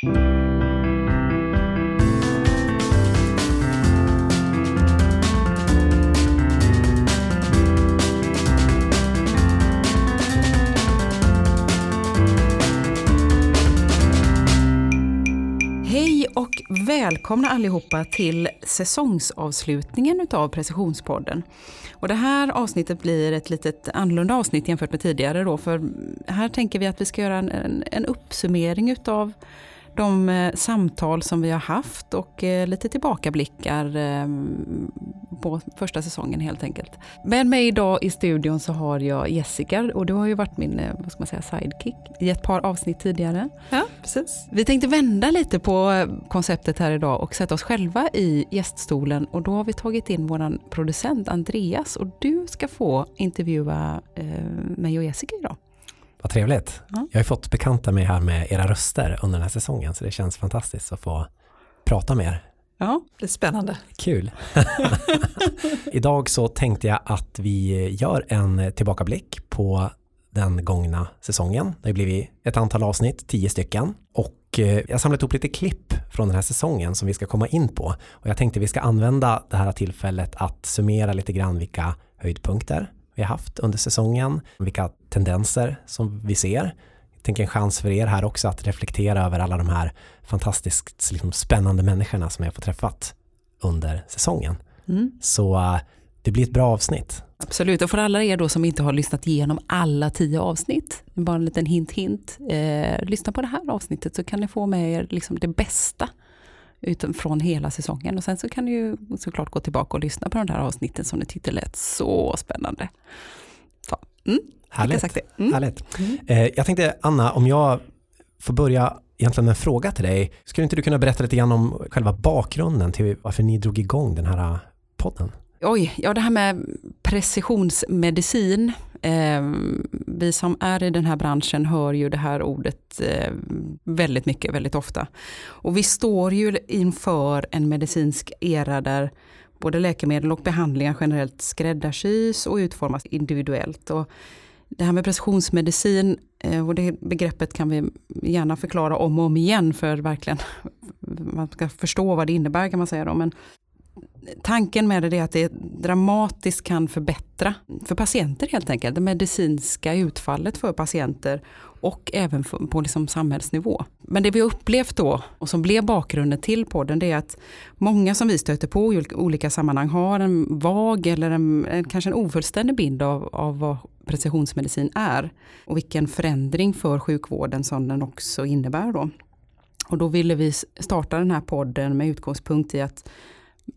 Hej och välkomna allihopa till säsongsavslutningen utav Precisionspodden. Och det här avsnittet blir ett litet annorlunda avsnitt jämfört med tidigare då, för här tänker vi att vi ska göra en, en, en uppsummering utav de eh, samtal som vi har haft och eh, lite tillbakablickar eh, på första säsongen helt enkelt. Med mig idag i studion så har jag Jessica och du har ju varit min vad ska man säga, sidekick i ett par avsnitt tidigare. Ja, precis. Vi tänkte vända lite på konceptet här idag och sätta oss själva i gäststolen och då har vi tagit in våran producent Andreas och du ska få intervjua eh, mig och Jessica idag. Vad trevligt. Ja. Jag har fått bekanta mig här med era röster under den här säsongen så det känns fantastiskt att få prata med er. Ja, Det är spännande. Kul. Idag så tänkte jag att vi gör en tillbakablick på den gångna säsongen. Det har blivit ett antal avsnitt, tio stycken. Och eh, jag har samlat ihop lite klipp från den här säsongen som vi ska komma in på. Och jag tänkte vi ska använda det här tillfället att summera lite grann vilka höjdpunkter vi har haft under säsongen, vilka tendenser som vi ser. Jag tänker en chans för er här också att reflektera över alla de här fantastiskt liksom, spännande människorna som jag får träffat under säsongen. mm, Så eh, det blir ett bra avsnitt. absolut. Och för alla er då som inte har lyssnat igenom alla tio avsnitt, bara en liten hint hint, eh, lyssna på det här avsnittet så kan ni få med er liksom det bästa utan, från hela säsongen. Och sen så kan ni ju såklart gå tillbaka och lyssna på de där avsnitten som ni tyckte lät så spännande. Så, mm, Härligt. sagt det. Mm. Härligt. Mm. Eh, jag tänkte Anna, om jag får börja egentligen med en fråga till dig. Skulle inte du kunna berätta lite grann om själva bakgrunden till varför ni drog igång den här podden? Oj, ja det här med precisionsmedicin. Eh, vi som är i den här branschen hör ju det här ordet eh, väldigt mycket, väldigt ofta. Och vi står ju inför en medicinsk era där både läkemedel och behandlingar generellt skräddarsys och utformas individuellt. Och det här med precisionsmedicin, eh, och det begreppet kan vi gärna förklara om och om igen för verkligen man ska förstå vad det innebär kan man säga. Då. Men tanken med det är att det dramatiskt kan förbättra för patienter helt enkelt. Det medicinska utfallet för patienter och även på liksom samhällsnivå. Men det vi upplevt då och som blev bakgrunden till podden det är att många som vi stöter på i olika sammanhang har en vag eller en, en, kanske en ofullständig bild av, av vad precisionsmedicin är och vilken förändring för sjukvården som den också innebär. Då. Och då ville vi starta den här podden med utgångspunkt i att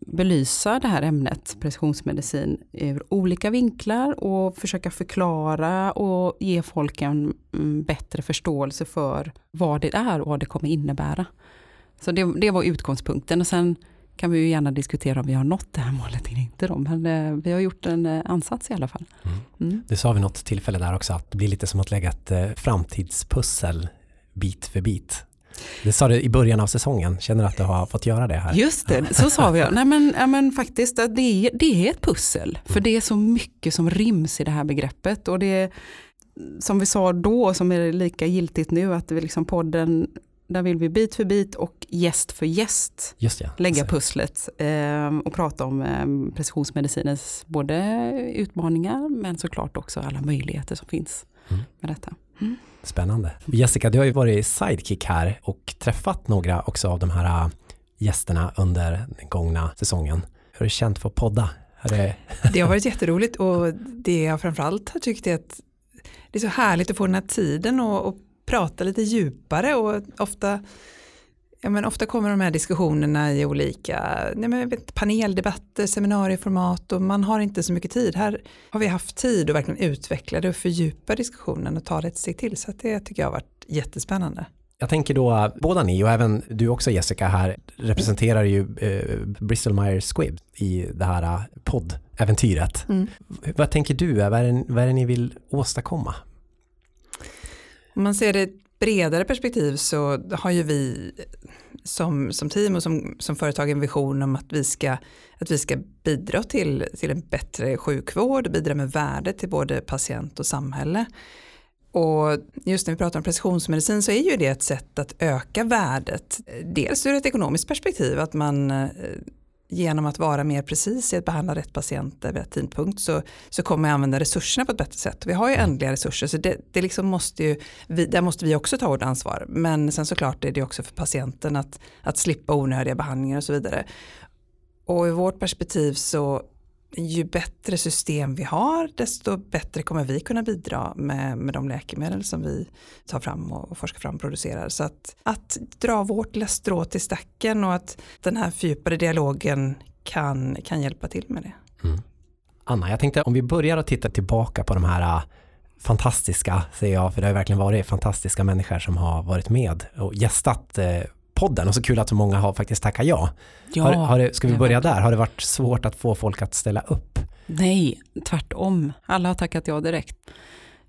belysa det här ämnet precisionsmedicin ur olika vinklar och försöka förklara och ge folk en mm, bättre förståelse för vad det är och vad det kommer innebära. Så det, det var utgångspunkten och sen kan vi ju gärna diskutera om vi har nått det här målet eller inte. Då. Men eh, vi har gjort en eh, ansats i alla fall. Mm. Mm. Du sa vid något tillfälle där också att det blir lite som att lägga ett eh, framtidspussel bit för bit. Det sa du i början av säsongen, känner du att du har fått göra det här? Just det, så sa vi. Nej, men, ja, men faktiskt, det är, det är ett pussel. För det är så mycket som ryms i det här begreppet. Och det som vi sa då, som är lika giltigt nu, att vi liksom podden, där vill vi bit för bit och gäst för gäst ja. lägga pusslet eh, och prata om eh, precisionsmedicinens både utmaningar men såklart också alla möjligheter som finns Mm. med detta. Spännande. Jessica, du har ju varit sidekick här och träffat några också av de här äh, gästerna under den gångna säsongen. Hur har du känt för att podda? Det... Det har varit jätteroligt och det jag framförallt har tyckt är att det är så härligt att få den här tiden och, och prata lite djupare och ofta Ja, men ofta kommer de här diskussionerna i olika nej men vet, paneldebatter, seminarieformat och man har inte så mycket tid. Här har vi haft tid att verkligen utveckla det och fördjupa diskussionen och ta det ett steg till. Så det tycker jag har varit jättespännande. Jag tänker då, båda ni och även du också Jessica här representerar ju eh, Bristol Myers Squibb i det här äh, poddäventyret. Mm. Vad tänker du, vad är, det, vad är det ni vill åstadkomma? Om man ser det bredare perspektiv så har ju vi som, som team och som, som företag en vision om att vi ska, att vi ska bidra till, till en bättre sjukvård, bidra med värde till både patient och samhälle. Och just när vi pratar om precisionsmedicin så är ju det ett sätt att öka värdet. Dels ur ett ekonomiskt perspektiv att man genom att vara mer precis i att behandla rätt patienter vid rätt tidpunkt så, så kommer jag använda resurserna på ett bättre sätt. Vi har ju ändliga resurser så det, det liksom måste ju, vi, där måste vi också ta vårt ansvar. Men sen såklart är det också för patienten att, att slippa onödiga behandlingar och så vidare. Och i vårt perspektiv så ju bättre system vi har desto bättre kommer vi kunna bidra med, med de läkemedel som vi tar fram och, och forskar fram och producerar. Så att, att dra vårt lilla strå till stacken och att den här fördjupade dialogen kan, kan hjälpa till med det. Mm. Anna, jag tänkte om vi börjar att titta tillbaka på de här äh, fantastiska, säger jag, för det har verkligen varit fantastiska människor som har varit med och gästat äh, podden och så kul att så många har faktiskt tackat ja. ja har, har det, ska vi börja där? Har det varit svårt att få folk att ställa upp? Nej, tvärtom. Alla har tackat ja direkt.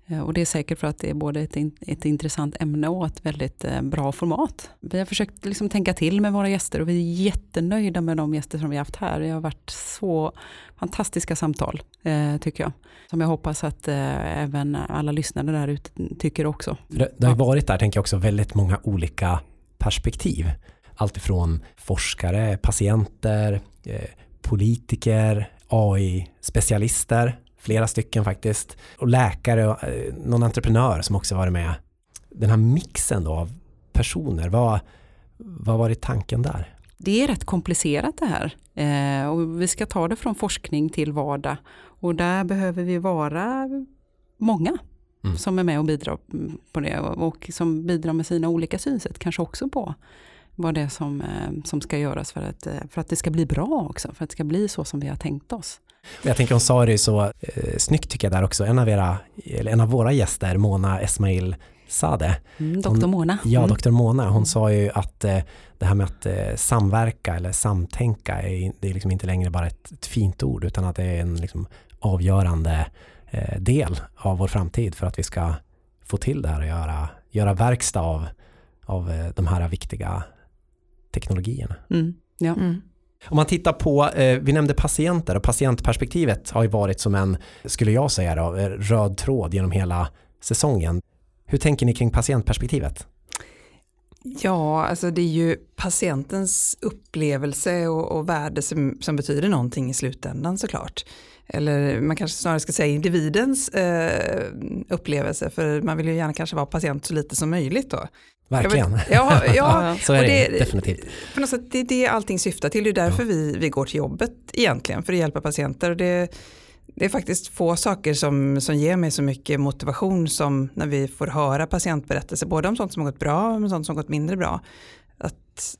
Eh, och det är säkert för att det är både ett, ett intressant ämne och ett väldigt eh, bra format. Vi har försökt liksom tänka till med våra gäster och vi är jättenöjda med de gäster som vi har haft här. Det har varit så fantastiska samtal, eh, tycker jag. Som jag hoppas att även alla lyssnare där ute tycker också. Det, det har varit där, tänker jag också, väldigt många olika perspektiv. Alltifrån forskare, patienter, eh, politiker, AI-specialister, flera stycken faktiskt, och läkare och eh, någon entreprenör som också varit med. Den här mixen då av personer, vad, vad var det tanken där? Det är rätt komplicerat det här eh, och vi ska ta det från forskning till vardag och där behöver vi vara många mm. som är med och bidrar på det och som bidrar med sina olika synsätt kanske också på vad det är som, eh, som ska göras för att, eh, för att det ska bli bra också, för att det ska bli så som vi har tänkt oss. Jag tänker hon sa det så eh, snyggt tycker jag där också, en av, era, en av våra gäster, Mona Esmail Sade. Mm, doktor Mona. Ja, mm. doktor Mona. Hon sa ju att eh, det här med att eh, samverka eller samtänka, är, det är liksom inte längre bara ett, ett, fint ord, utan att det är en liksom, avgörande del av vår framtid för att vi ska få till det här och göra, göra verkstad av, av eh, de här viktiga teknologierna. Mm, ja. Mm. Om man tittar på, eh, vi nämnde patienter och patientperspektivet har ju varit som en, skulle jag säga då, röd tråd genom hela säsongen. Hur tänker ni kring patientperspektivet? Ja, alltså det är ju patientens upplevelse och, och värde som, som betyder någonting i slutändan såklart eller man kanske snarare ska säga individens eh, upplevelse, för man vill ju gärna kanske vara patient så lite som möjligt då. Verkligen. Vet, ja, ja, så är det, det, definitivt. På något sätt, det är det allting syftar till, det är därför ja. vi, vi går till jobbet egentligen, för att hjälpa patienter. Och det, det är faktiskt få saker som, som ger mig så mycket motivation som när vi får höra patientberättelser, både om sånt som har gått bra och om sånt som har gått mindre bra. Att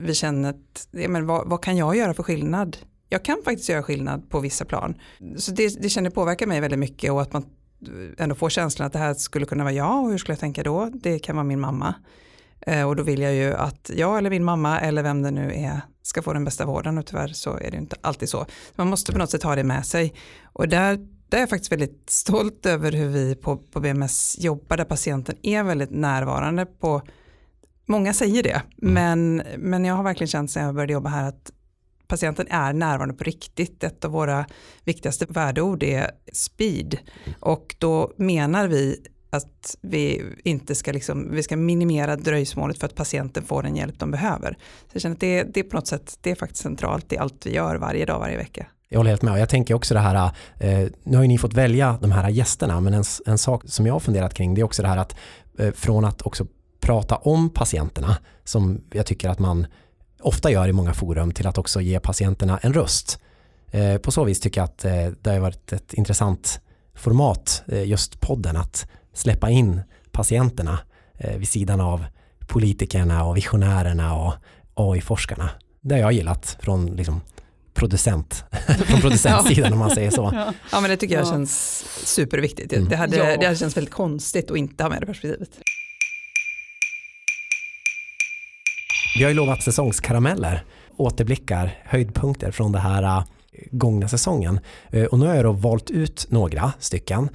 vi känner att, ja, men vad, vad kan jag göra för skillnad jag kan faktiskt göra skillnad på vissa plan. Så det, det känner påverkar mig väldigt mycket och att man ändå får känslan att det här skulle kunna vara jag och hur skulle jag tänka då? Det kan vara min mamma. Eh, och då vill jag ju att jag eller min mamma eller vem det nu är ska få den bästa vården och tyvärr så är det inte alltid så. Man måste på något sätt ha det med sig. Och där, där är jag faktiskt väldigt stolt över hur vi på, på BMS jobbar där patienten är väldigt närvarande på Många säger det, mm. men, men jag har verkligen känt sen jag började jobba här att patienten är närvarande på riktigt. Ett av våra viktigaste värdeord är speed och då menar vi att vi inte ska, liksom, vi ska minimera dröjsmålet för att patienten får den hjälp de behöver. Så jag känner att det, det är på något sätt, det är faktiskt centralt i allt vi gör varje dag, varje vecka. Jag håller helt med. Jag tänker också det här, eh, nu har ju ni fått välja de här gästerna, men en, en sak som jag har funderat kring det är också det här att eh, från att också prata om patienterna, som jag tycker att man ofta gör i många forum till att också ge patienterna en röst. Eh, på så vis tycker jag att eh, det har varit ett intressant format, eh, just podden, att släppa in patienterna vid sidan av politikerna och visionärerna och AI-forskarna. Det har jag gillat från liksom producent, från producentsidan om man säger så. Ja. ja men det tycker jag känns superviktigt. Mm. Det, hade, ja. det hade känts väldigt konstigt att inte ha med det perspektivet. Vi har ju lovat säsongskarameller, återblickar, höjdpunkter från det här äh, gångna säsongen. Äh, och nu har jag då valt ut några stycken.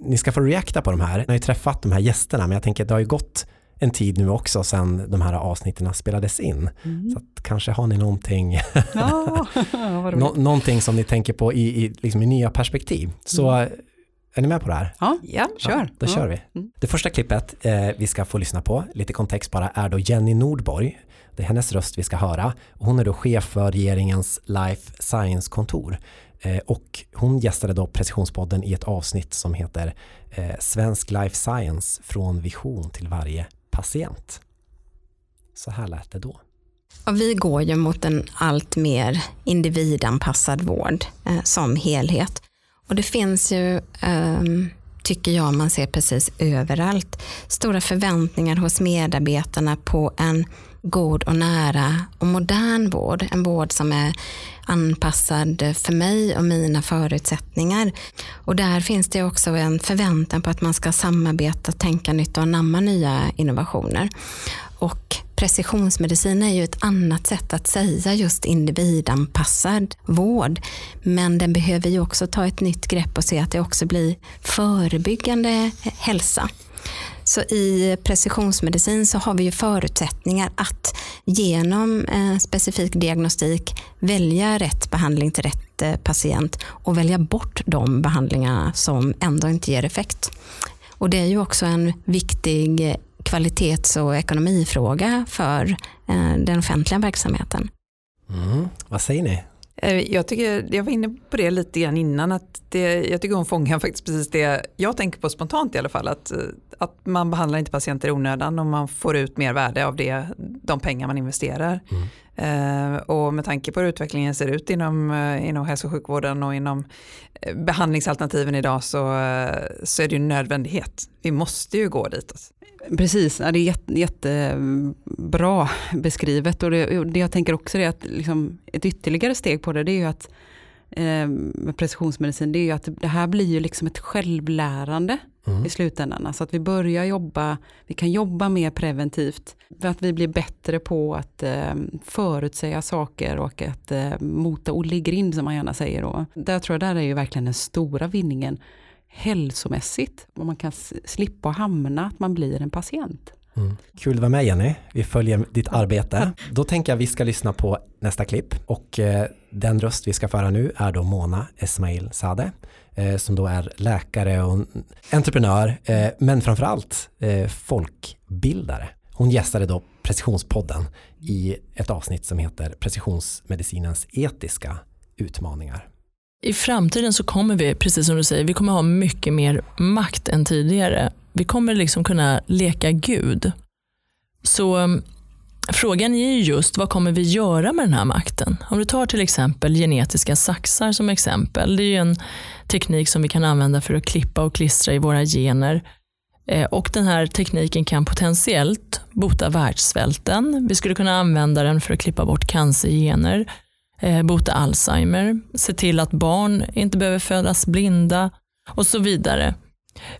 Ni ska få reakta på de här. Ni har ju träffat de här gästerna men jag tänker att det har ju gått en tid nu också sedan de här avsnitten spelades in. Mm. Så att kanske har ni någonting, ja, Nå någonting som ni tänker på i, i, liksom i nya perspektiv. Så mm. Är ni med på det här? Ja, Ja, kör. Då ja. kör vi. Mm. Det första klippet eh, vi ska få lyssna på, lite kontext bara, är då Jenny Nordborg. Det är hennes röst vi ska höra. Hon är då chef för regeringens Life Science-kontor. Eh, och hon gästade då Precisionspodden i ett avsnitt som heter eh, Svensk Life Science från vision till varje patient. Så här lät det då. Och vi går ju mot en allt mer individanpassad vård eh, som helhet. Och det finns ju, ehm, tycker jag man ser precis överallt, stora förväntningar hos medarbetarna på en god och nära och modern vård. En vård som är anpassad för mig och mina förutsättningar. Och där finns det också en förväntan på att man ska samarbeta, tänka nytt och anamma nya innovationer. Och precisionsmedicin är ju ett annat sätt att säga just individanpassad vård. Men den behöver ju också ta ett nytt grepp och se att det också blir förebyggande hälsa. Så i precisionsmedicin så har vi ju förutsättningar att genom eh, specifik diagnostik välja rätt behandling till rätt eh, patient och välja bort de behandlingarna som ändå inte ger effekt. Och det är ju också en viktig kvalitets och ekonomifråga för eh, den offentliga verksamheten. Mm. Vad säger ni? Eh, Jag, tycker, jag var inne på det lite grann innan, att det, jag tycker hon fångar faktiskt precis det jag tänker på spontant i alla fall, att, eh, att man behandlar inte patienter i onödan och man får ut mer värde av det, de pengar man investerar. Mm. Eh, och med tanke på hur utvecklingen ser ut inom, inom hälso och sjukvården och inom eh, behandlingsalternativen idag så, så är det ju en nödvändighet. Vi måste ju gå ditåt. Precis, ja, det är jätte, jättebra beskrivet och det, och det jag tänker också är att liksom, ett ytterligare steg på det, det är ju att eh, med precisionsmedicin, det är ju att det här blir ju liksom ett självlärande Mm. i slutändan. Alltså att vi börjar jobba, vi kan jobba mer preventivt. För att vi blir bättre på att eh, förutsäga saker och att eh, mota Olle grind som man gärna säger då. Där tror jag där är ju verkligen den stora vinningen hälsomässigt. Och man kan slippa hamna att man blir en patient. Mm. Kul att vara med Jenny, vi följer ditt arbete. Då tänker jag vi ska lyssna på nästa klipp och eh, den röst vi ska föra nu är då Mona Esmail Sade eh, som då är läkare och entreprenör eh, men framförallt eh, folkbildare. Hon gästade då Precisionspodden i ett avsnitt som heter Precisionsmedicinens etiska utmaningar. I framtiden så kommer vi, precis som du säger, vi kommer ha mycket mer makt än tidigare. Vi kommer liksom kunna leka Gud. Så um, frågan är ju just vad kommer vi göra med den här makten? Om du tar till exempel genetiska saxar som exempel. Det är ju en teknik som vi kan använda för att klippa och klistra i våra gener. Eh, och den här tekniken kan potentiellt bota världssvälten. Vi skulle kunna använda den för att klippa bort cancergener Eh, bota Alzheimer, se till att barn inte behöver födas blinda och så vidare.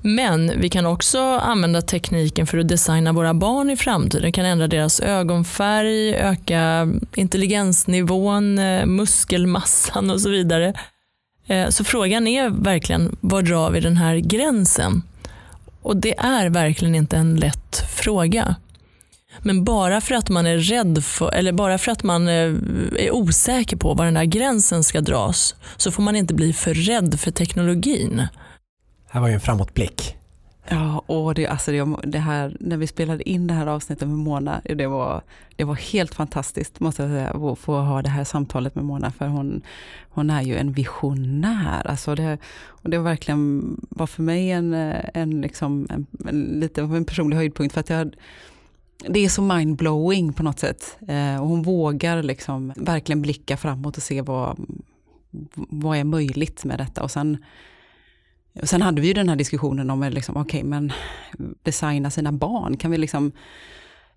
Men vi kan också använda tekniken för att designa våra barn i framtiden. Vi kan ändra deras ögonfärg, öka intelligensnivån, eh, muskelmassan och så vidare. Eh, så frågan är verkligen, var drar vi den här gränsen? Och det är verkligen inte en lätt fråga. Men bara för att man är rädd för, eller bara för att man eh, är osäker på var den här gränsen ska dras, så får man inte bli för rädd för teknologin. Här var ju en framåtblick. Ja, och det, alltså det, det här, när vi spelade in det här avsnittet med Mona, det var, det var helt fantastiskt måste jag säga, att få ha det här samtalet med Mona, för hon, hon är ju en visionär. Alltså det, och det var verkligen var för mig en, en, liksom, en, en, lite en personlig höjdpunkt, för att jag det är så mindblowing på något sätt. Eh, och hon vågar liksom verkligen blicka framåt och se vad, vad är möjligt med detta. Och sen, och sen hade vi ju den här diskussionen om, liksom, okej okay, men designa sina barn, kan vi liksom,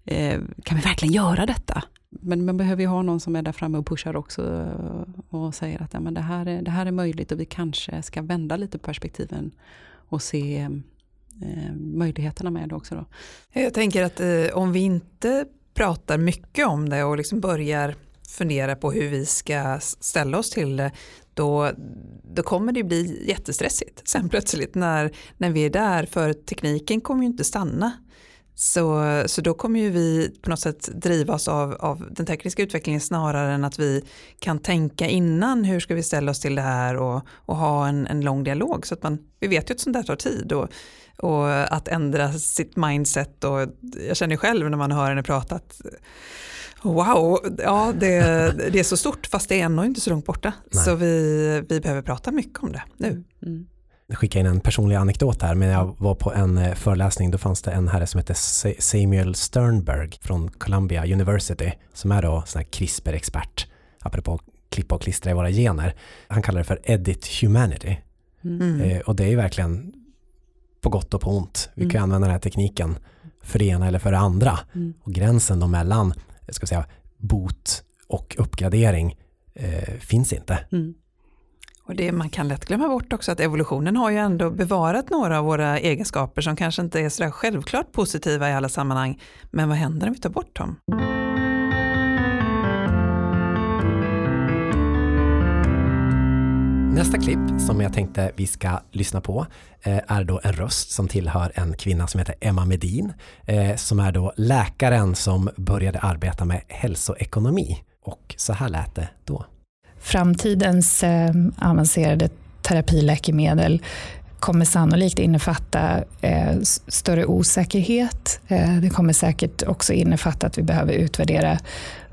eh, kan vi verkligen göra detta? Men man behöver ju ha någon som är där framme och pushar också och säger att ja, men det, här är, det här är möjligt och vi kanske ska vända lite på perspektiven och se eh, möjligheterna med det också. Då. Jag tänker att eh, om vi inte pratar mycket om det och liksom börjar fundera på hur vi ska ställa oss till det, då, då kommer det bli jättestressigt sen plötsligt när, när vi är där, för tekniken kommer ju inte stanna. Så, så då kommer ju vi på något sätt drivas av, av den tekniska utvecklingen snarare än att vi kan tänka innan hur ska vi ställa oss till det här och, och ha en, en lång dialog. Så att man, vi vet ju att sånt där tar tid och, och att ändra sitt mindset och jag känner själv när man hör henne prata att Wow, ja det, det är så stort fast det är ännu inte så långt borta. Nej. Så vi, vi behöver prata mycket om det nu. Mm skicka in en personlig anekdot här, men jag var på en eh, föreläsning, då fanns det en herre som hette Samuel Sternberg från Columbia University, som är då sån här CRISPR-expert, apropå klippa och klistra i våra gener. Han kallar det för Edit Humanity. Mm. Eh, och det är ju verkligen på gott och på ont. Vi kan mm. använda den här tekniken för det ena eller för det andra. Mm. Och gränsen då mellan, ska säga, bot och uppgradering eh, finns inte. Mm. Och det, man kan lätt glömma bort också att evolutionen har ju ändå bevarat några av våra egenskaper som kanske inte är sådär självklart positiva i alla sammanhang. Men vad händer om vi tar bort dem? Nästa klipp som jag tänkte vi ska lyssna på eh, är då en röst som tillhör en kvinna som heter Emma Medin eh, som är då läkaren som började arbeta med hälsoekonomi. Och så här lät det då. Framtidens eh, avancerade terapiläkemedel kommer sannolikt innefatta eh, större osäkerhet. Eh, det kommer säkert också innefatta att vi behöver utvärdera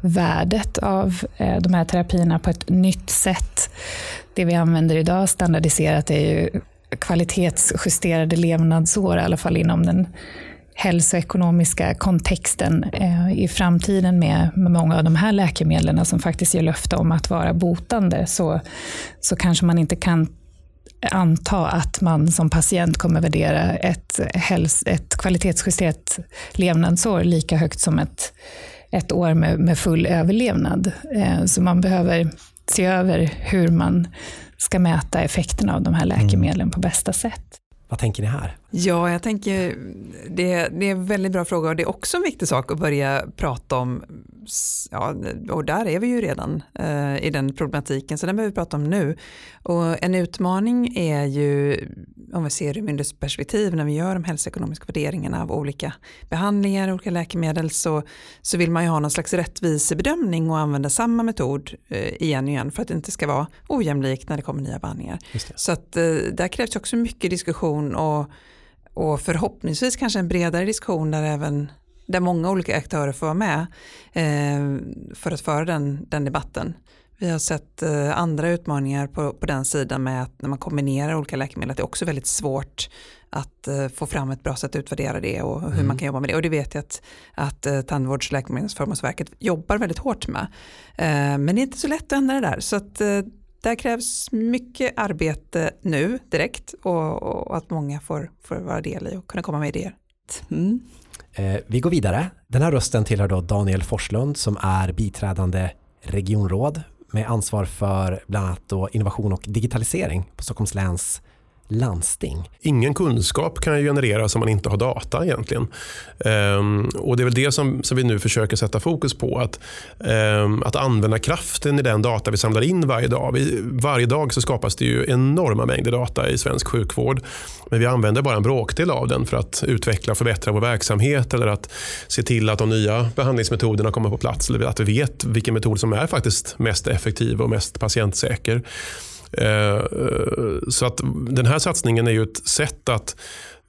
värdet av eh, de här terapierna på ett nytt sätt. Det vi använder idag standardiserat är ju kvalitetsjusterade levnadsår, i alla fall inom den hälsoekonomiska kontexten eh, i framtiden med, med många av de här läkemedlen som faktiskt ger löfte om att vara botande så, så kanske man inte kan anta att man som patient kommer värdera ett, häls ett kvalitetsjusterat levnadsår lika högt som ett, ett år med, med full överlevnad. Eh, så man behöver se över hur man ska mäta effekterna av de här läkemedlen mm. på bästa sätt. Vad tänker ni här? Ja, jag tänker det, det är en väldigt bra fråga och det är också en viktig sak att börja prata om. Ja, och där är vi ju redan eh, i den problematiken, så den behöver vi prata om nu. Och en utmaning är ju, om vi ser det ur myndighetsperspektiv, när vi gör de hälsoekonomiska värderingarna av olika behandlingar, olika läkemedel, så, så vill man ju ha någon slags rättvisebedömning och använda samma metod eh, igen och igen för att det inte ska vara ojämlikt när det kommer nya behandlingar. Så att eh, där krävs också mycket diskussion och och förhoppningsvis kanske en bredare diskussion där även där många olika aktörer får vara med eh, för att föra den, den debatten. Vi har sett eh, andra utmaningar på, på den sidan med att när man kombinerar olika läkemedel att det är också väldigt svårt att eh, få fram ett bra sätt att utvärdera det och hur mm. man kan jobba med det. Och det vet jag att, att eh, Tandvårds och läkemedelsförmånsverket jobbar väldigt hårt med. Eh, men det är inte så lätt att ändra det där. Så att, eh, där krävs mycket arbete nu direkt och, och, att många får, får vara del i och kunna komma med idéer. Mm. Eh, vi går vidare. Den här rösten tillhör då Daniel Forslund som är biträdande regionråd med ansvar för bland annat då innovation och digitalisering på Stockholms läns landsting. Ingen kunskap kan genereras om man inte har data egentligen. Um, och Det är väl det som, som, vi nu försöker sätta fokus på. Att, um, att använda kraften i den data vi samlar in varje dag. Vi, varje dag så skapas det ju enorma mängder data i svensk sjukvård. Men vi använder bara en bråkdel av den för att utveckla och förbättra vår verksamhet eller att se till att de nya behandlingsmetoderna kommer på plats. Eller att vi vet vilken metod som är faktiskt mest effektiv och mest patientsäker. Eh, eh, så att den här satsningen är ju ett sätt att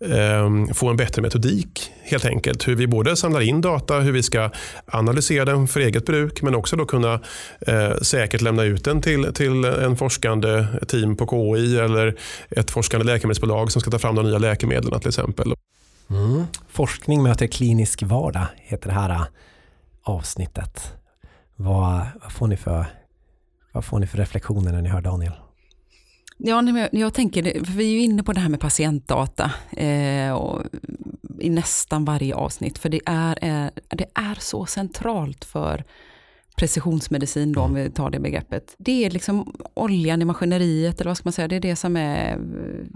ehm, få en bättre metodik helt enkelt. Hur vi både samlar in data, hur vi ska analysera den för eget bruk men också då kunna eh, säkert lämna ut den till, till en forskande team på KI eller ett forskande läkemedelsbolag som ska ta fram de nya läkemedlen till exempel. Mm. Forskning möter klinisk vardag heter det här äh, avsnittet. Vad, vad, får ni för, vad får ni för reflektioner när ni hör Daniel? Ja, jag tänker, för vi är ju inne på det här med patientdata eh, och, i nästan varje avsnitt, för det är, är, det är så centralt för precisionsmedicin då, om vi tar det begreppet. Det är liksom oljan i maskineriet, eller vad ska man säga, det är det som är eh,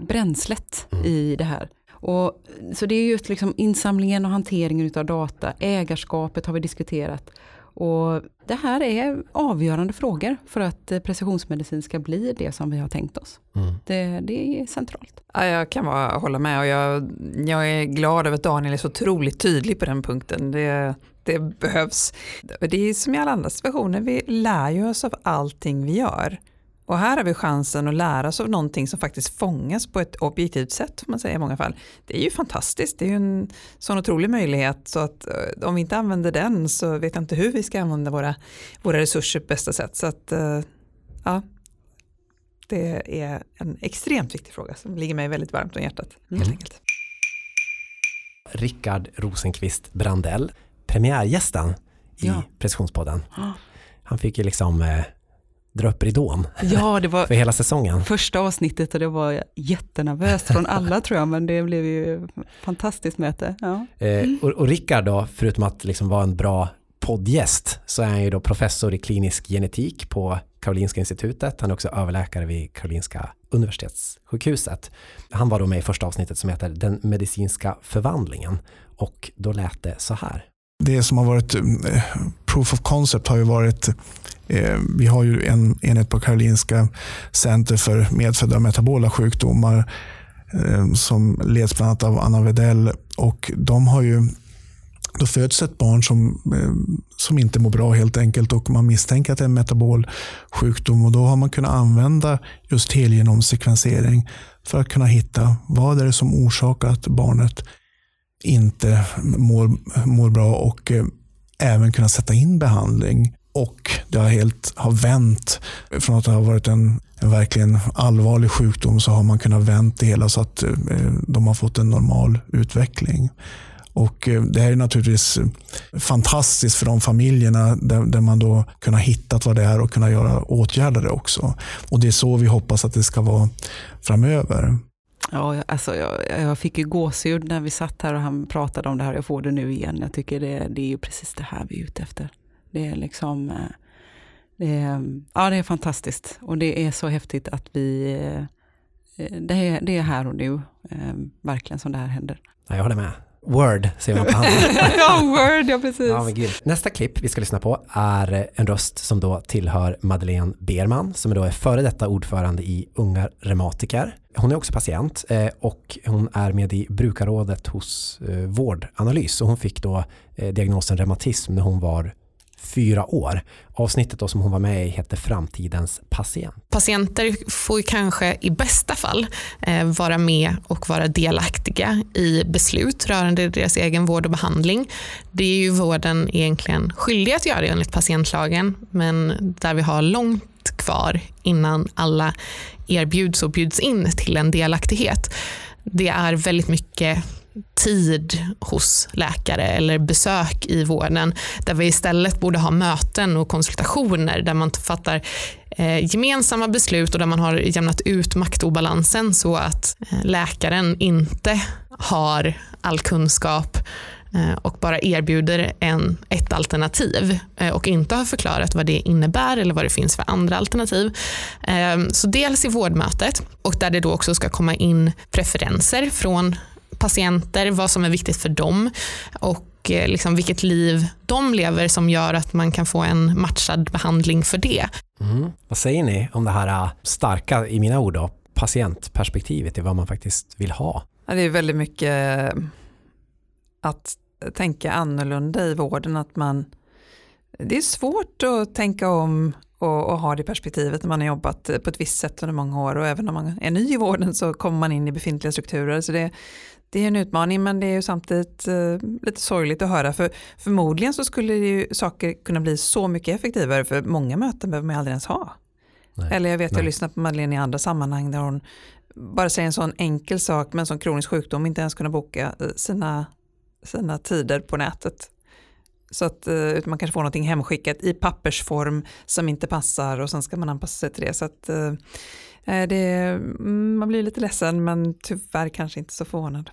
bränslet mm. i det här. Och, så det är just liksom insamlingen och hanteringen av data, ägarskapet har vi diskuterat. Och det här är avgörande frågor för att precisionsmedicin ska bli det som vi har tänkt oss. Mm. Det, det är centralt. Ja, jag kan bara hålla med och jag, jag är glad över att Daniel är så otroligt tydlig på den punkten. Det, det behövs. Det är som i alla andra situationer, vi lär ju oss av allting vi gör. Och här har vi chansen att lära oss av någonting som faktiskt fångas på ett objektivt sätt, får man säga i många fall. Det är ju fantastiskt, det är ju en sån otrolig möjlighet så att eh, om vi inte använder den så vet jag inte hur vi ska använda våra, våra resurser på bästa sätt. Så att, eh, ja, det är en extremt viktig fråga som ligger mig väldigt varmt om hjärtat. Helt Mm. enkelt. Rickard Rosenqvist Brandell, premiärgästen i Ja. Precisionspodden. Han fick ju liksom eh, dra upp ridån Ja, det var för hela säsongen. första avsnittet och det var jättenervöst från alla tror jag, men det blev ju fantastiskt möte. Ja. Eh, och, och Rickard då, förutom att liksom vara en bra poddgäst, så är han ju då professor i klinisk genetik på Karolinska institutet. Han är också överläkare vid Karolinska universitetssjukhuset. Han var då med i första avsnittet som heter Den medicinska förvandlingen. Och då lät det så här det som har varit eh, proof of concept har ju varit, eh, vi har ju en enhet på Karolinska Center för medfödda metabola sjukdomar eh, som leds bland annat av Anna Wedell. och de har ju då föds ett barn som, som inte mår bra helt enkelt och man misstänker att det är en metabol sjukdom och då har man kunnat använda just helgenomsekvensering för att kunna hitta vad är det som orsakar att barnet inte mår, mår bra och eh, även kunna sätta in behandling. Och det har helt har vänt. Från att det har varit en, en verkligen allvarlig sjukdom så har man kunnat vänt det hela så att eh, de har fått en normal utveckling. Och eh, Det här är naturligtvis eh, fantastiskt för de familjerna där, där man då kunnat hitta vad det är och kunna göra åtgärder det också. Och Det är så vi hoppas att det ska vara framöver. Ja, alltså jag, jag fick ju gåshud när vi satt här och han pratade om det här. Jag får det nu igen. Jag tycker det, det är ju precis det här vi är ute efter. Det är liksom, eh, det är, ja det är fantastiskt. Och det är så häftigt att vi, eh, det är, det är här och nu, eh, verkligen som det här händer. Ja, jag håller med. Word säger man på honom. ja, word, ja precis. Ja. Nästa klipp vi ska lyssna på är en röst som då tillhör Madeleine Berman som då är före detta ordförande i Unga Reumatiker. Hon är också patient eh, och hon är med i brukarrådet hos eh, Vårdanalys och hon fick då eh, diagnosen reumatism när hon var fyra år. Avsnittet då som hon var med i heter Framtidens patient. Patienter får ju kanske i bästa fall vara med och vara delaktiga i beslut rörande deras egen vård och behandling. Det är ju vården egentligen skyldig att göra enligt patientlagen, men där vi har långt kvar innan alla erbjuds och bjuds in till en delaktighet. Det är väldigt mycket tid hos läkare eller besök i vården där vi istället borde ha möten och konsultationer där man fattar eh, gemensamma beslut och där man har jämnat ut maktobalansen så att eh, läkaren inte har all kunskap och bara erbjuder en, ett alternativ eh, och inte har förklarat vad det innebär eller vad det finns för andra alternativ. Eh, Så dels i vårdmötet och där det då också ska komma in preferenser från patienter, vad som är viktigt för dem och eh, liksom vilket liv de lever som gör att man kan få en matchad behandling för det. Mm. Vad säger ni om det här starka, i mina ord då, patientperspektivet i vad man faktiskt vill ha? Det är väldigt mycket att tänka annorlunda i vården. Att man, det är svårt att tänka om och, och ha det perspektivet när man har jobbat på ett visst sätt under många år och även om man är ny i vården så kommer man in i befintliga strukturer. Så det, det är en utmaning men det är ju samtidigt eh, lite sorgligt att höra för förmodligen så skulle ju saker kunna bli så mycket effektivare för många möten behöver man aldrig ens ha. Nej. Eller jag vet, jag Nej. har lyssnat på Madeleine i andra sammanhang där hon bara säger en sån enkel sak med en sån kronisk sjukdom, inte ens kunna boka eh, sina, sina tider på nätet. Så att eh, man kanske får någonting hemskickat i pappersform som inte passar och sen ska man anpassa sig till det. Så att, eh, eh, det, mm, man blir lite ledsen men tyvärr kanske inte så förvånad.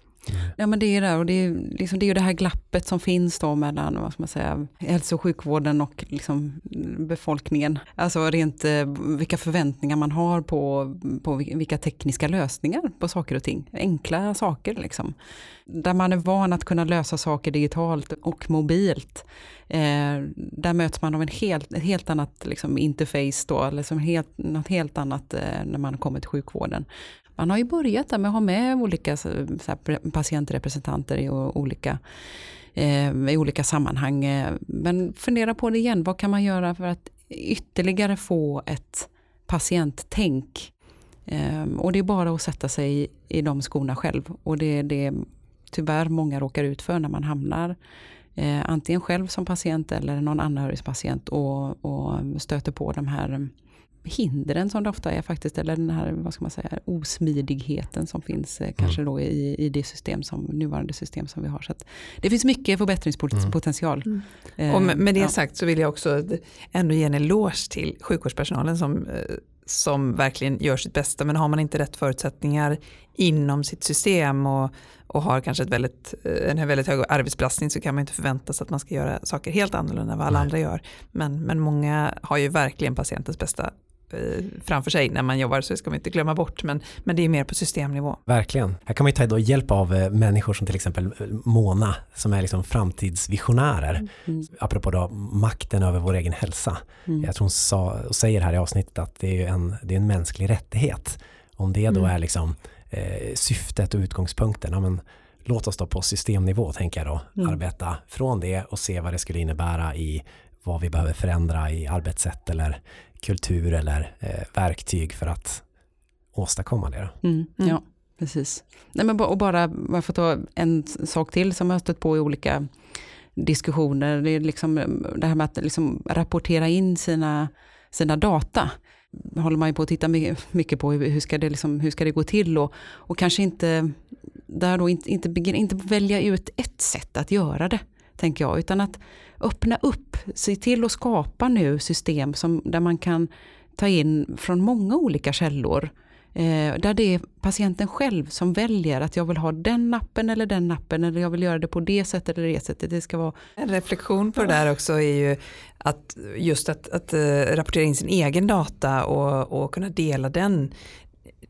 Ja, men det är det, och det är, liksom, det är ju det här glappet som finns då mellan vad ska man säga, hälso och sjukvården och liksom befolkningen. Alltså rent eh, vilka förväntningar man har på, på vilka tekniska lösningar på saker och ting. Enkla saker liksom. Där man är van att kunna lösa saker digitalt och mobilt. Eh, där möts man av en helt, ett helt annat liksom, interface då, eller som helt, något helt annat eh, när man kommer till sjukvården. Man har ju börjat där med att ha med olika så här, patientrepresentanter i olika, eh, i olika sammanhang. Eh, men fundera på det igen, vad kan man göra för att ytterligare få ett patienttänk? Eh, och det är bara att sätta sig i, i de skorna själv. Och det är det tyvärr många råkar ut för när man hamnar eh, antingen själv som patient eller någon anhörig patient och, och stöter på de här hindren som det ofta är faktiskt, eller den här vad ska man säga, osmidigheten som finns eh, kanske mm. då i, i det system som, nuvarande system som vi har. Så det finns mycket förbättringspotential. Mm. Mm. Och med, med det ja. sagt så vill jag också ändå ge en eloge till sjukvårdspersonalen som, eh, som verkligen gör sitt bästa, men har man inte rätt förutsättningar inom sitt system och, och har kanske ett väldigt, en väldigt hög arbetsbelastning så kan man inte förvänta sig att man ska göra saker helt annorlunda än vad alla Nej. andra gör. Men, men många har ju verkligen patientens bästa framför sig när man jobbar, så det ska man inte glömma bort, men, men det är mer på systemnivå. Verkligen. Här kan man ju ta då hjälp av eh, människor som till exempel eh, Mona, som är liksom framtidsvisionärer, mm. apropå då makten över vår egen hälsa. Mm. Jag tror hon sa, och säger här i avsnittet att det är en, det är en mänsklig rättighet. Om det då mm. är liksom eh, syftet och utgångspunkten, ja, men, låt oss då på systemnivå, tänker jag då, mm. arbeta från det och se vad det skulle innebära i vad vi behöver förändra i arbetssätt eller kultur eller eh, verktyg för att åstadkomma det. Mm, mm. Ja, precis. Nej, men och bara, man får ta en sak till som jag har stött på i olika diskussioner. Det är liksom det här med att liksom rapportera in sina, sina data. håller man ju på att titta mycket på hur ska det, liksom, hur ska det gå till och, och kanske inte, där då inte, inte, inte välja ut ett sätt att göra det tänker jag, utan att öppna upp, se till att skapa nu system som, där man kan ta in från många olika källor. Eh, där det är patienten själv som väljer att jag vill ha den nappen eller den nappen eller jag vill göra det på det sättet eller det sättet. Det ska vara... En reflektion på det där också är ju att just att, att äh, rapportera in sin egen data och, och kunna dela den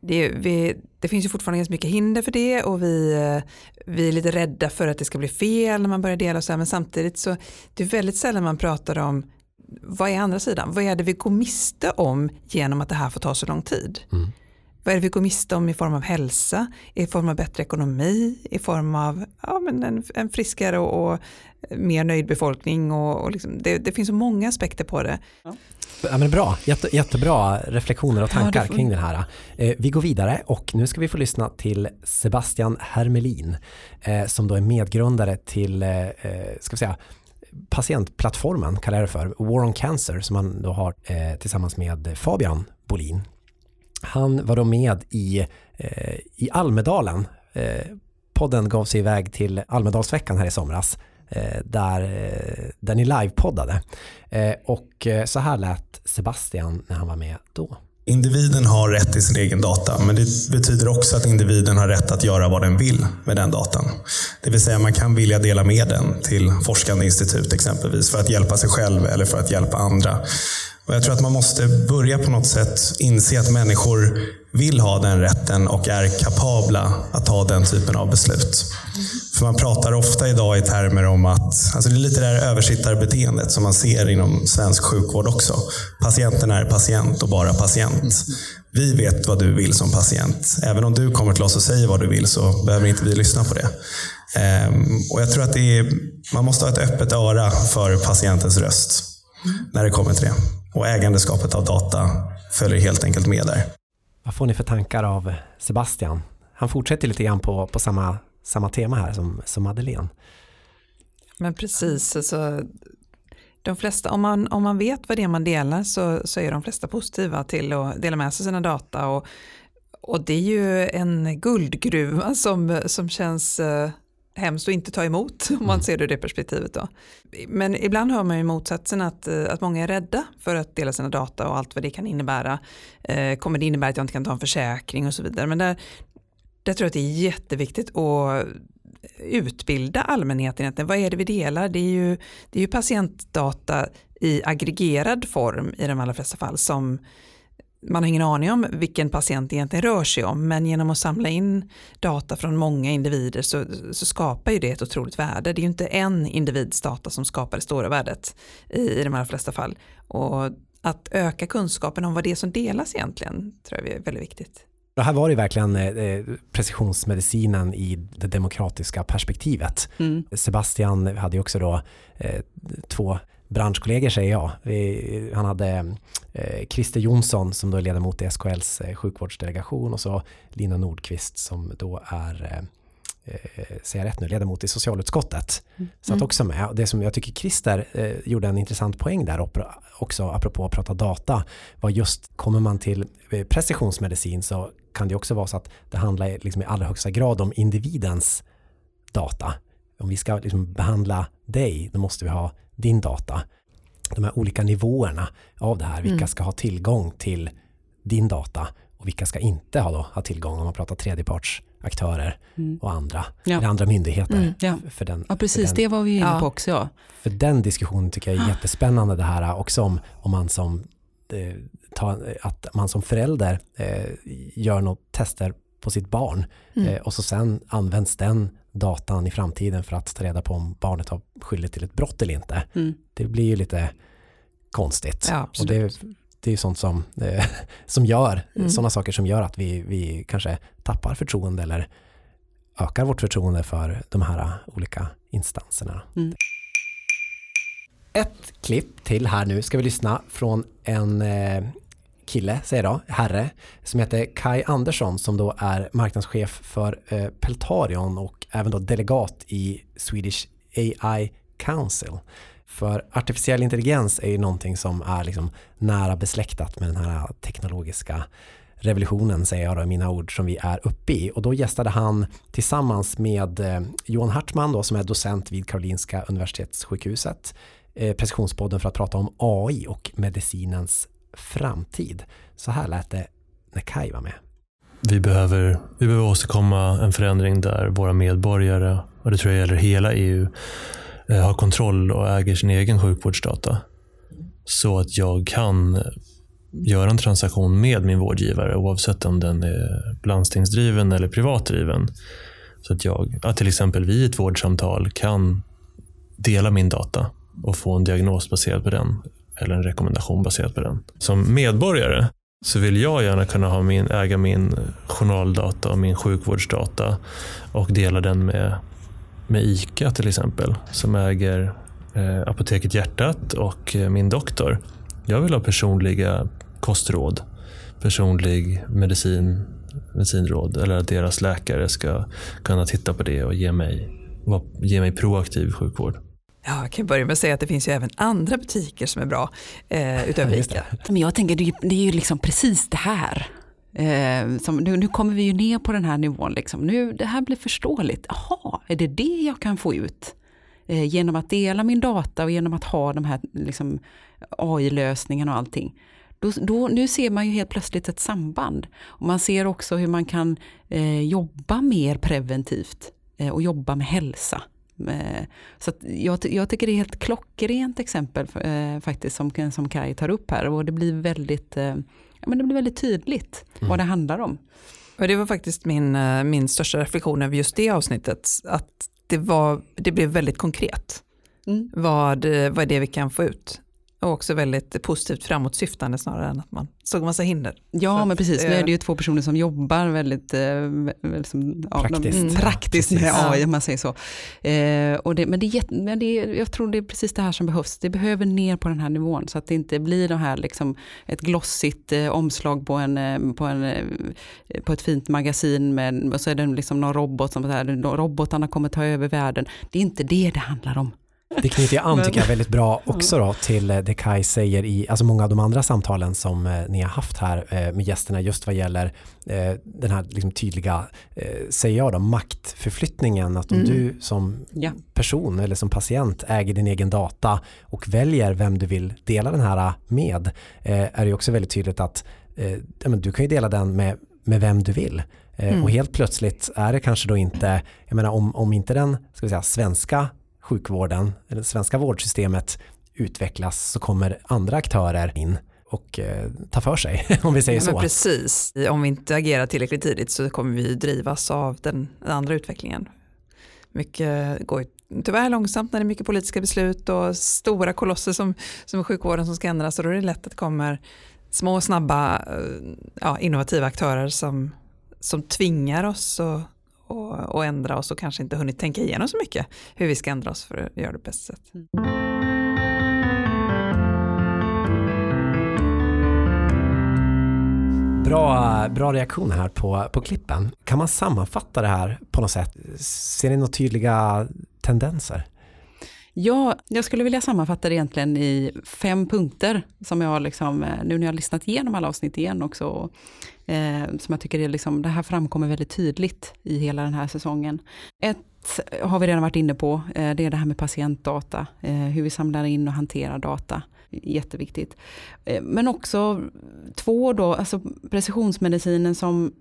det, vi, det, finns ju fortfarande ganska mycket hinder för det och vi, eh, vi är lite rädda för att det ska bli fel när man börjar dela och så här, men samtidigt så det är väldigt sällan man pratar om vad är andra sidan? Vad är det vi går miste om genom att det här får ta så lång tid? Mm. Vad är det vi går miste om i form av hälsa, i form av bättre ekonomi, i form av ja, men en, en friskare och, och mer nöjd befolkning och, och liksom, det, det, finns så många aspekter på det. Ja. Ja, men bra, Jätte, jättebra reflektioner och tankar ja, får... kring den här. Eh, vi går vidare och nu ska vi få lyssna till Sebastian Hermelin eh, som då är medgrundare till, eh, eh ska vi säga, patientplattformen kallar jag det för, War on Cancer som han då har eh, tillsammans med Fabian Bolin. Han var då med i, eh, i Almedalen. podden gav sig iväg till Almedalsveckan här i somras Eh, där, eh, där ni livepoddade. Eh, och så här lät Sebastian när han var med då. Individen har rätt till sin egen data, men det betyder också att individen har rätt att göra vad den vill med den datan. Det vill säga man kan vilja dela med den till forskande institut exempelvis för att hjälpa sig själv eller för att hjälpa andra. Och jag tror att man måste börja på något sätt inse att människor vill ha den rätten och är kapabla att ta den typen av beslut. För man pratar ofta idag i termer om att, alltså det är lite det här översittarbeteendet som man ser inom svensk sjukvård också. Patienten är patient och bara patient. Vi vet vad du vill som patient. Även om du kommer till oss och säger vad du vill så behöver inte vi lyssna på det. Ehm, och jag tror att det är, man måste ha ett öppet öra för patientens röst när det kommer till det. Och ägandeskapet av data följer helt enkelt med där. Vad får ni för tankar av Sebastian? Han fortsätter lite grann på, på samma, samma tema här som, som Madeleine. Men precis, alltså, de flesta, om, man, om man vet vad det är man delar så, så är de flesta positiva till att dela med sig sina data. Och, och det är ju en guldgruva som, som känns eh, hemskt att inte ta emot om man mm. ser det ur det perspektivet. Då. Men ibland hör man ju motsatsen att, eh, att många är rädda för att dela sina data och allt vad det kan innebära. Eh, kommer det innebära att jag inte kan ta en försäkring och så vidare. Men där, där tror jag att det är jätteviktigt att utbilda allmänheten. Vad är det vi delar? Det är ju, det är ju patientdata i aggregerad form i de allra flesta fall som man har ingen aning om vilken patient det egentligen rör sig om, men genom att samla in data från många individer så, så skapar ju det ett otroligt värde. Det är ju inte en individs data som skapar det stora värdet i, i de allra flesta fall. Och att öka kunskapen om vad det är som delas egentligen tror jag är väldigt viktigt. Det här var ju verkligen eh, precisionsmedicinen i det demokratiska perspektivet. Mm. Sebastian hade ju också då eh, två branschkollegor säger jag. Vi, han hade eh, Christer Jonsson som då är ledamot i SKLs eh, sjukvårdsdelegation och så Lina Nordqvist som då är eh, eh säger jag rätt nu, ledamot i socialutskottet. Mm. Satt mm. också med. Det som jag tycker Christer eh, gjorde en intressant poäng där också, apropå att prata data, var just kommer man till eh, precisionsmedicin så kan det också vara så att det handlar liksom i allra högsta grad om individens data. Om vi ska liksom behandla dig, då måste vi ha din data. De här olika nivåerna av det här, vilka mm. ska ha tillgång till din data och vilka ska inte ha, då, ha tillgång om man pratar tredjepartsaktörer mm. och andra, ja. eller andra myndigheter. Mm, ja. För den, ja, precis, den, det var vi inne på också. Ja. För den diskussionen tycker jag är jättespännande det här också om, om man som eh, ta, att man som förälder eh, gör något tester på sitt barn mm. eh, och så sen används den datan i framtiden för att ta reda på om barnet har skyldigt till ett brott eller inte. Mm. Det blir ju lite konstigt. Ja, och det, det är sånt som, eh, som gör, mm. sådana saker som gör att vi, vi kanske tappar förtroende eller ökar vårt förtroende för de här olika instanserna. Mm. Ett klipp till här nu ska vi lyssna från en eh, kille, säger jag, herre, som heter Kai Andersson som då är marknadschef för eh, Peltarion och även då delegat i Swedish AI Council. För artificiell intelligens är ju någonting som är liksom nära besläktat med den här teknologiska revolutionen, säger jag då i mina ord, som vi är uppe i. Och då gästade han tillsammans med eh, Johan Hartman då, som är docent vid Karolinska Universitetssjukhuset, eh, Precisionspodden för att prata om AI och medicinens framtid. Så här lät det när Kai var med. Vi behöver, vi behöver åstadkomma en förändring där våra medborgare, och det tror jag gäller hela EU, eh, har kontroll och äger sin egen sjukvårdsdata. Så att jag kan eh, göra en transaktion med min vårdgivare oavsett om den är landstingsdriven eller privatdriven. Så att jag, att till exempel vid ett vårdsamtal kan dela min data och få en diagnos baserad på den eller en rekommendation baserad på den. Som medborgare så vill jag gärna kunna ha min, äga min journaldata och min sjukvårdsdata och dela den med, med ICA till exempel som äger eh, Apoteket Hjärtat och eh, min doktor. Jag vill ha personliga kostråd, personlig medicin, medicinråd eller att deras läkare ska kunna titta på det och ge mig, ge mig proaktiv sjukvård. Ja, jag kan börja med att säga att det finns ju även andra butiker som är bra eh, utöver ja, ICA. Men jag tänker det är, det är ju liksom precis det här. Eh, som, nu, nu, kommer vi ju ner på den här nivån. Liksom. Nu, det här blir förståeligt. Jaha, är det det jag kan få ut? Eh, genom att dela min data och genom att ha de här liksom, AI-lösningarna och allting. Då, då, nu ser man ju helt plötsligt ett samband. Och man ser också hur man kan eh, jobba mer preventivt eh, och jobba med hälsa. Eh, så jag, jag, tycker det är helt klockrent exempel eh, faktiskt som, som Kai tar upp här och det blir väldigt, eh, ja, men det blir väldigt tydligt mm. vad det handlar om. Och det var faktiskt min, min största reflektion över just det avsnittet, att det, var, det blev väldigt konkret. Mm. Vad, vad är det vi kan få ut? Och också väldigt positivt framåtsyftande snarare än att man såg massa hinder. Ja, men precis. Nu är det ju två personer som jobbar väldigt eh, liksom, ja, praktiskt, de, praktiskt med AI, om man säger så. Eh, och det, men det, men det, jag tror det är precis det här som behövs. Det behöver ner på den här nivån så att det inte blir det här liksom, ett glossigt eh, omslag på, en, eh, på, en, eh, på ett fint magasin med, och så är det liksom någon robot som här, robotarna kommer ta över världen. Det är inte det det handlar om. Det knyter jag an tycker jag väldigt bra också då till eh, det Kai säger i alltså många av de andra samtalen som eh, ni har haft här eh, med gästerna just vad gäller den här liksom tydliga, säger jag då, maktförflyttningen att om mm. du som ja. person eller som patient äger din egen data och väljer vem du vill dela den här med är det också väldigt tydligt att du kan ju dela den med, med vem du vill. Mm. Och helt plötsligt är det kanske då inte, jag menar om, om inte den ska säga, svenska sjukvården, eller det svenska vårdsystemet utvecklas så kommer andra aktörer in och eh, ta för sig, om vi säger Ja, så. precis, om vi inte agerar tillräckligt tidigt så kommer vi drivas av den andra utvecklingen. Mycket går tyvärr långsamt när det är mycket politiska beslut och stora kolosser som, som sjukvården som ska ändras och då är det lätt att det kommer små snabba eh, ja, innovativa aktörer som, som tvingar oss att och, och ändra oss och kanske inte hunnit tänka igenom så mycket hur vi ska ändra oss för att göra det bäst sätt. Bra, bra reaktion här på, på klippen. Kan man sammanfatta det här på något sätt? Ser ni några tydliga tendenser? Ja, jag skulle vilja sammanfatta det egentligen i fem punkter som jag liksom, eh, nu när jag har lyssnat igenom alla avsnitt igen också, eh, som jag tycker är liksom, det här framkommer väldigt tydligt i hela den här säsongen. Ett har vi redan varit inne på, eh, det är det här med patientdata, eh, hur vi samlar in och hanterar data. Jätteviktigt. Eh, men också två då, alltså precisionsmedicinen som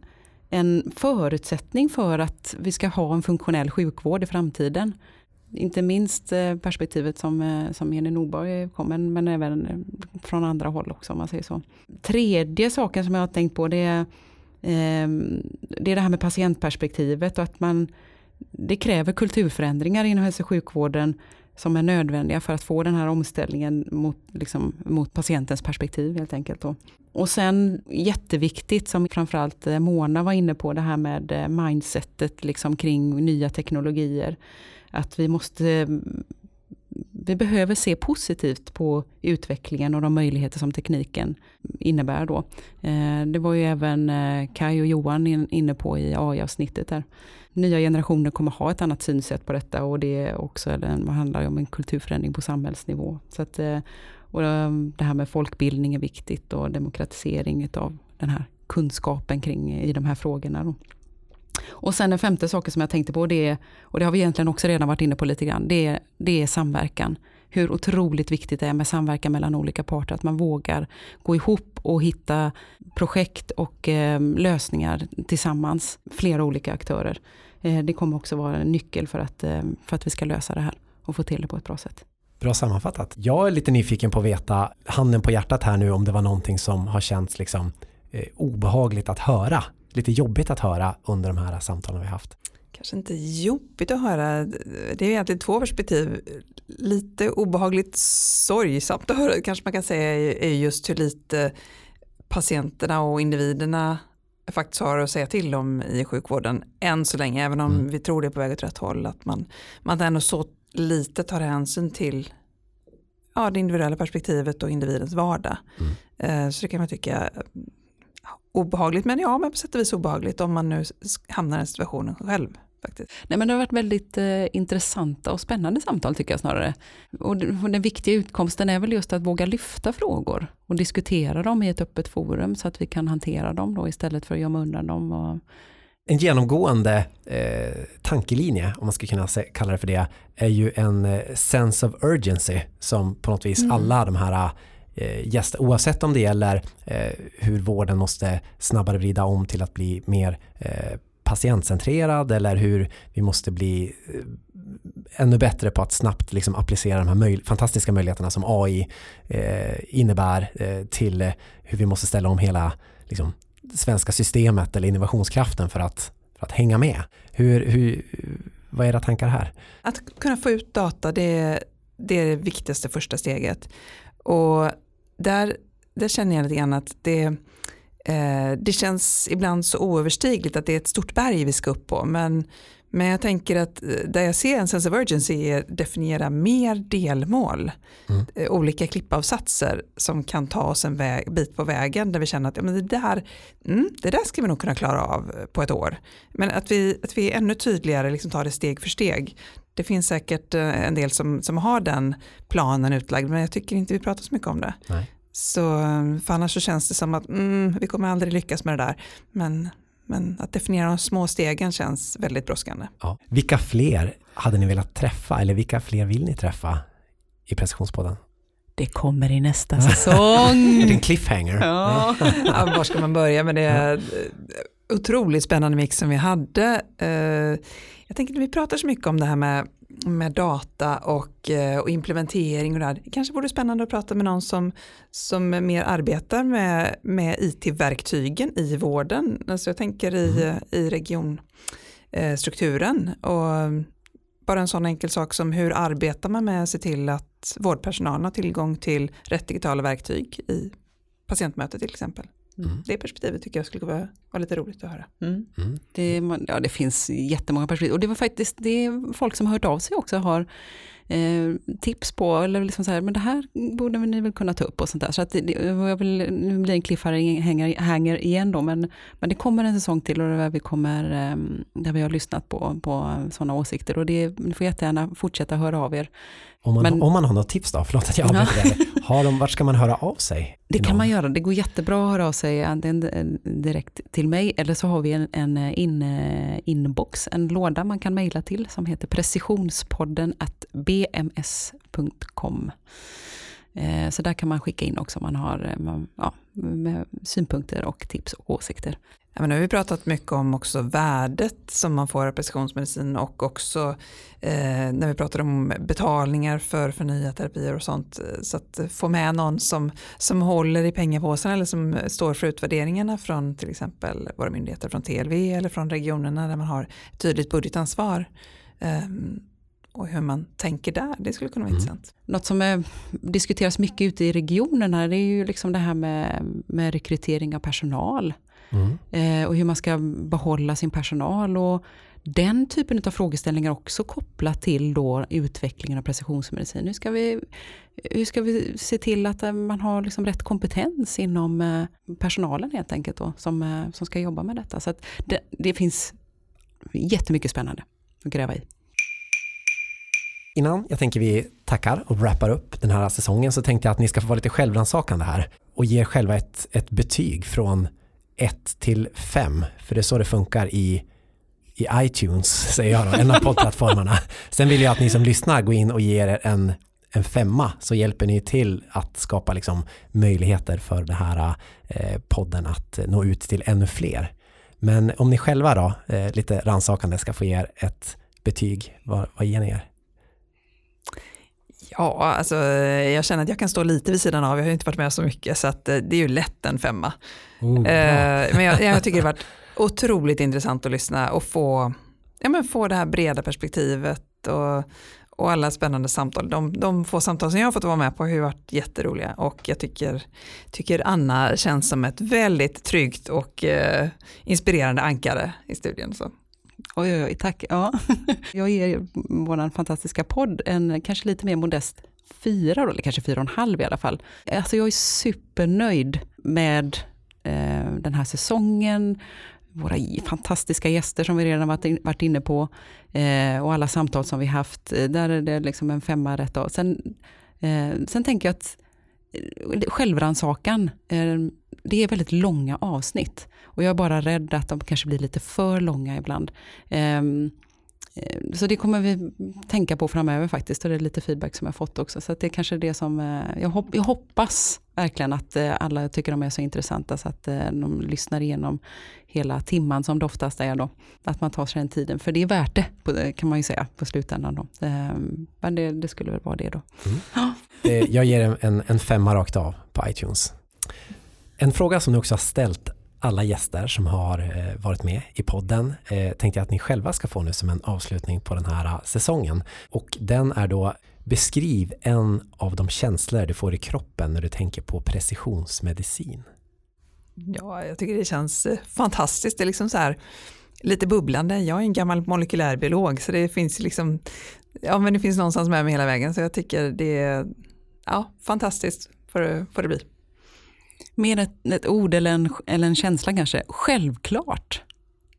en förutsättning för att vi ska ha en funktionell sjukvård i framtiden. Inte minst eh, perspektivet som, eh, som Jenny Norberg kom, men, men även eh, från andra håll också om man säger så. Tredje saken som jag har tänkt på det är, ehm, det är det här med patientperspektivet och att man det kräver kulturförändringar inom hälso och sjukvården som är nödvändiga för att få den här omställningen mot, liksom, mot patientens perspektiv helt enkelt. Då. Och sen jätteviktigt som framförallt Mona var inne på det här med mindsetet liksom kring nya teknologier. Att vi måste mm, vi behöver se positivt på utvecklingen och de möjligheter som tekniken innebär då. Eh, det var ju även eh, Kai och Johan inne på i AI-avsnittet där. Nya generationer kommer ha ett annat synsätt på detta och det är också eller, det handlar ju om en kulturförändring på samhällsnivå. Så att, eh, och det här med folkbildning är viktigt och demokratisering av den här kunskapen kring i de här frågorna. Då. Och sen den femte saken som jag tänkte på, det är, och det har vi egentligen också redan varit inne på lite grann, det är, det är samverkan. Hur otroligt viktigt det är med samverkan mellan olika parter, att man vågar gå ihop och hitta projekt och eh, lösningar tillsammans, flera olika aktörer. Eh, det kommer också vara en nyckel för att, eh, för att vi ska lösa det här och få till det på ett bra sätt. Bra sammanfattat. Jag är lite nyfiken på att veta, handen på hjärtat här nu, om det var någonting som har känts liksom, eh, obehagligt att höra, lite jobbigt att höra under de här samtalen vi haft. Kanske inte jobbigt att höra, det är egentligen två perspektiv. Lite obehagligt sorgsamt att höra kanske man kan säga är- just hur lite patienterna och individerna faktiskt har att säga till om i sjukvården än så länge, även om Mm. vi tror det är på väg åt rätt håll. Att man, man ändå så lite tar hänsyn till ja, det individuella perspektivet och individens vardag. Eh, Så det kan man tycka obehagligt, men ja, men på sätt och vis obehagligt om man nu hamnar i den situationen själv. Faktiskt. Nej, men det har varit väldigt eh, intressanta och spännande samtal tycker jag snarare. Och, och den viktiga utkomsten är väl just att våga lyfta frågor och diskutera dem i ett öppet forum så att vi kan hantera dem då istället för att gömma undan dem. Och, En genomgående eh, tankelinje, om man ska kunna se, kalla det för det, är ju en eh, sense of urgency som på något vis Mm. alla de här Eh, gäster, oavsett om det gäller eh, hur vården måste snabbare vrida om till att bli mer eh, patientcentrerad eller hur vi måste bli eh, ännu bättre på att snabbt liksom applicera de här möj- fantastiska möjligheterna som AI eh, innebär eh, till eh, hur vi måste ställa om hela liksom, svenska systemet eller innovationskraften för att, för att hänga med. Hur, hur, vad är era tankar här? Att kunna få ut data, det, det är det viktigaste första steget. Och där, där känner jag lite grann att det, eh, det känns ibland så oöverstigligt att det är ett stort berg vi ska upp på. Men, men jag tänker att eh, där jag ser en sense of urgency är definiera mer delmål. Mm. Eh, olika klippavsatser som kan ta oss en väg, bit på vägen där vi känner att ja, men det, där, mm, det där ska vi nog kunna klara av på ett år. Men att vi, att vi ännu tydligare liksom tar det steg för steg. Det finns säkert eh, en del som, som har den planen utlagd men jag tycker inte vi pratar så mycket om det. Nej. Så, för annars så känns det som att mm, vi kommer aldrig lyckas med det där. Men, men att definiera de små stegen känns väldigt brådskande. Ja. Vilka fler hade ni velat träffa eller vilka fler vill ni träffa i Precisionspodden? det kommer i nästa säsong. Är det en cliffhanger? ja. Ja, var ska man börja med det? otroligt spännande mix som vi hade. Eh, jag tänker att vi pratar så mycket om det här med, med data och, eh, och implementering och det här. Det kanske vore spännande att prata med någon som, som mer arbetar med, med IT-verktygen i vården. Alltså jag tänker i, mm. i regionstrukturen. Och bara en sån enkel sak som hur arbetar man med att se till att vårdpersonalen har tillgång till rätt digitala verktyg i patientmöte till exempel. Mm. Det perspektivet tycker jag skulle vara, vara lite roligt att höra. Mm. Mm. Det, ja, det finns jättemånga perspektiv och det var faktiskt det är folk som har hört av sig också har eh, tips på, eller liksom så här, men det här borde ni väl kunna ta upp och sånt där. Så att det, jag vill, nu blir en cliffhanger hänger igen då, men, men det kommer en säsong till och där vi, kommer, eh, där vi har lyssnat på, på sådana åsikter och det, ni får jättegärna fortsätta höra av er. Om man, men, om man har något tips då, förlåt att jag avbryter ja. har de, vart ska man höra av sig? Det kan man göra, det går jättebra att höra av sig antingen direkt till mig eller så har vi en, en in, inbox, en låda man kan mejla till som heter precisionspodden at bms.com. Eh, så där kan man skicka in också om man har eh, ja, synpunkter och tips och åsikter. Men nu har vi pratat mycket om också värdet som man får av precisionsmedicin och också eh, när vi pratar om betalningar för, för nya terapier och sånt. Så att få med någon som, som håller i pengapåsen eller som står för utvärderingarna från till exempel våra myndigheter från TLV eller från regionerna där man har tydligt budgetansvar. Eh, och hur man tänker där. Det skulle kunna vara mm. intressant. Något som är, diskuteras mycket ute i regionerna det är ju liksom det här med, med rekrytering av personal. Mm. Eh, och hur man ska behålla sin personal. Och den typen av frågeställningar också kopplat till då utvecklingen av precisionsmedicin. Hur ska vi, hur ska vi se till att eh, man har liksom rätt kompetens inom eh, personalen helt enkelt då, som, som ska jobba med detta. Så det, det finns jättemycket spännande att gräva i. Innan jag tänker vi tackar och wrappar upp den här säsongen så tänkte jag att ni ska få vara lite självrannsakande här och ge er själva ett, ett betyg från 1 till 5. För det är så det funkar i, i iTunes, säger jag då, en av poddplattformarna. Sen vill jag att ni som lyssnar går in och ger er en, en femma så hjälper ni till att skapa liksom möjligheter för den här eh, podden att eh, nå ut till ännu fler. Men om ni själva då, eh, lite rannsakande, ska få ge er ett betyg, vad, vad ger ni er? Ja, alltså jag känner att jag kan stå lite vid sidan av, jag har inte varit med så mycket, så att eh, det är ju lätt en femma. Oh, eh, men jag, jag, tycker det har varit otroligt intressant att lyssna och få, ja, men få det här breda perspektivet och, och alla spännande samtal. De, de få samtal som jag har fått vara med på har varit jätteroliga och jag tycker, tycker Anna känns som ett väldigt tryggt och eh, inspirerande ankare i studien. Så. Oj, oj, oj, tack. Ja. Jag ger vår fantastiska podd en kanske lite mer modest fyra, då, eller kanske fyra och en halv i alla fall. Alltså jag är supernöjd med eh, den här säsongen, våra fantastiska gäster som vi redan varit, inne på eh, och alla samtal som vi haft. Där är det liksom en femma rätt av. Sen, eh, sen tänker jag att eh, självrannsakan, eh, det är väldigt långa avsnitt. Och jag är bara rädd att de kanske blir lite för långa ibland. Um, så det kommer vi tänka på framöver faktiskt och det är lite feedback som jag fått också. Så det är kanske det som, eh, jag, hopp, jag hoppas verkligen att eh, alla tycker de är så intressanta så att de lyssnar igenom hela timman som det oftast är då. Att man tar sig den tiden, för det är värt det kan man ju säga på slutändan då. Ehm, men det, det skulle väl vara det då. Mm. Jag ger en, en femma rakt av på iTunes. En fråga som ni också har ställt alla gäster som har eh, varit med i podden eh, tänkte jag att ni själva ska få nu som en avslutning på den här eh, säsongen. Och den är då Beskriv en av de känslor du får i kroppen när du tänker på precisionsmedicin. Ja, jag tycker det känns fantastiskt. Det är liksom så här lite bubblande. Jag är en gammal molekylärbiolog så det finns liksom, ja men det finns någonstans med mig hela vägen så jag tycker det är ja, fantastiskt får får det bli mer ett, ett ord eller en, eller en känsla kanske. Självklart.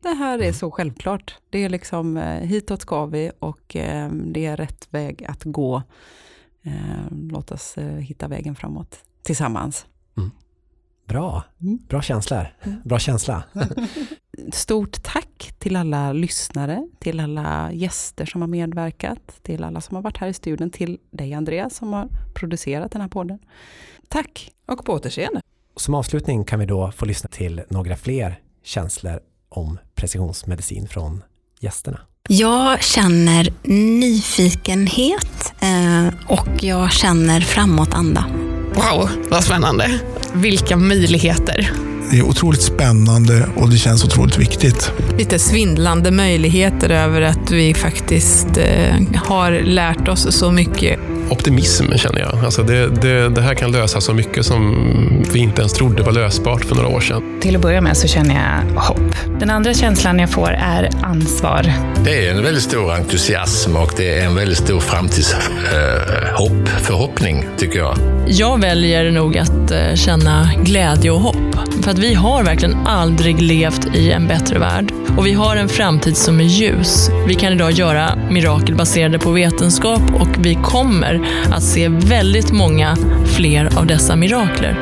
Det här är så självklart. Det är liksom eh, hitåt ska vi och eh, det är rätt väg att gå. Eh, låt oss hitta vägen framåt tillsammans. Mm. Bra, mm. bra känslor. Mm. Bra känsla. Stort tack till alla lyssnare, till alla gäster som har medverkat, till alla som har varit här i studion, till dig Andreas som har producerat den här podden. Tack! Och på återseende! Som avslutning kan vi då få lyssna till några fler känslor om precisionsmedicin från gästerna. Jag känner nyfikenhet eh, och jag känner framåtanda. Wow, vad spännande. Vilka möjligheter. Det är otroligt spännande och det känns otroligt viktigt. Lite svindlande möjligheter över att vi faktiskt eh, har lärt oss så mycket. Optimism känner jag. Alltså det, det, det här kan lösa så mycket som vi inte ens trodde var lösbart för några år sedan. Till att börja med så känner jag hopp. Den andra känslan jag får är ansvar. Det är en väldigt stor entusiasm och det är en väldigt stor framtidshopp, förhoppning tycker jag. Jag väljer nog att eh, känna glädje och hopp. För att vi har verkligen aldrig levt i en bättre värld. Och vi har en framtid som är ljus. Vi kan idag göra mirakel baserade på vetenskap och vi kommer att se väldigt många fler av dessa mirakler.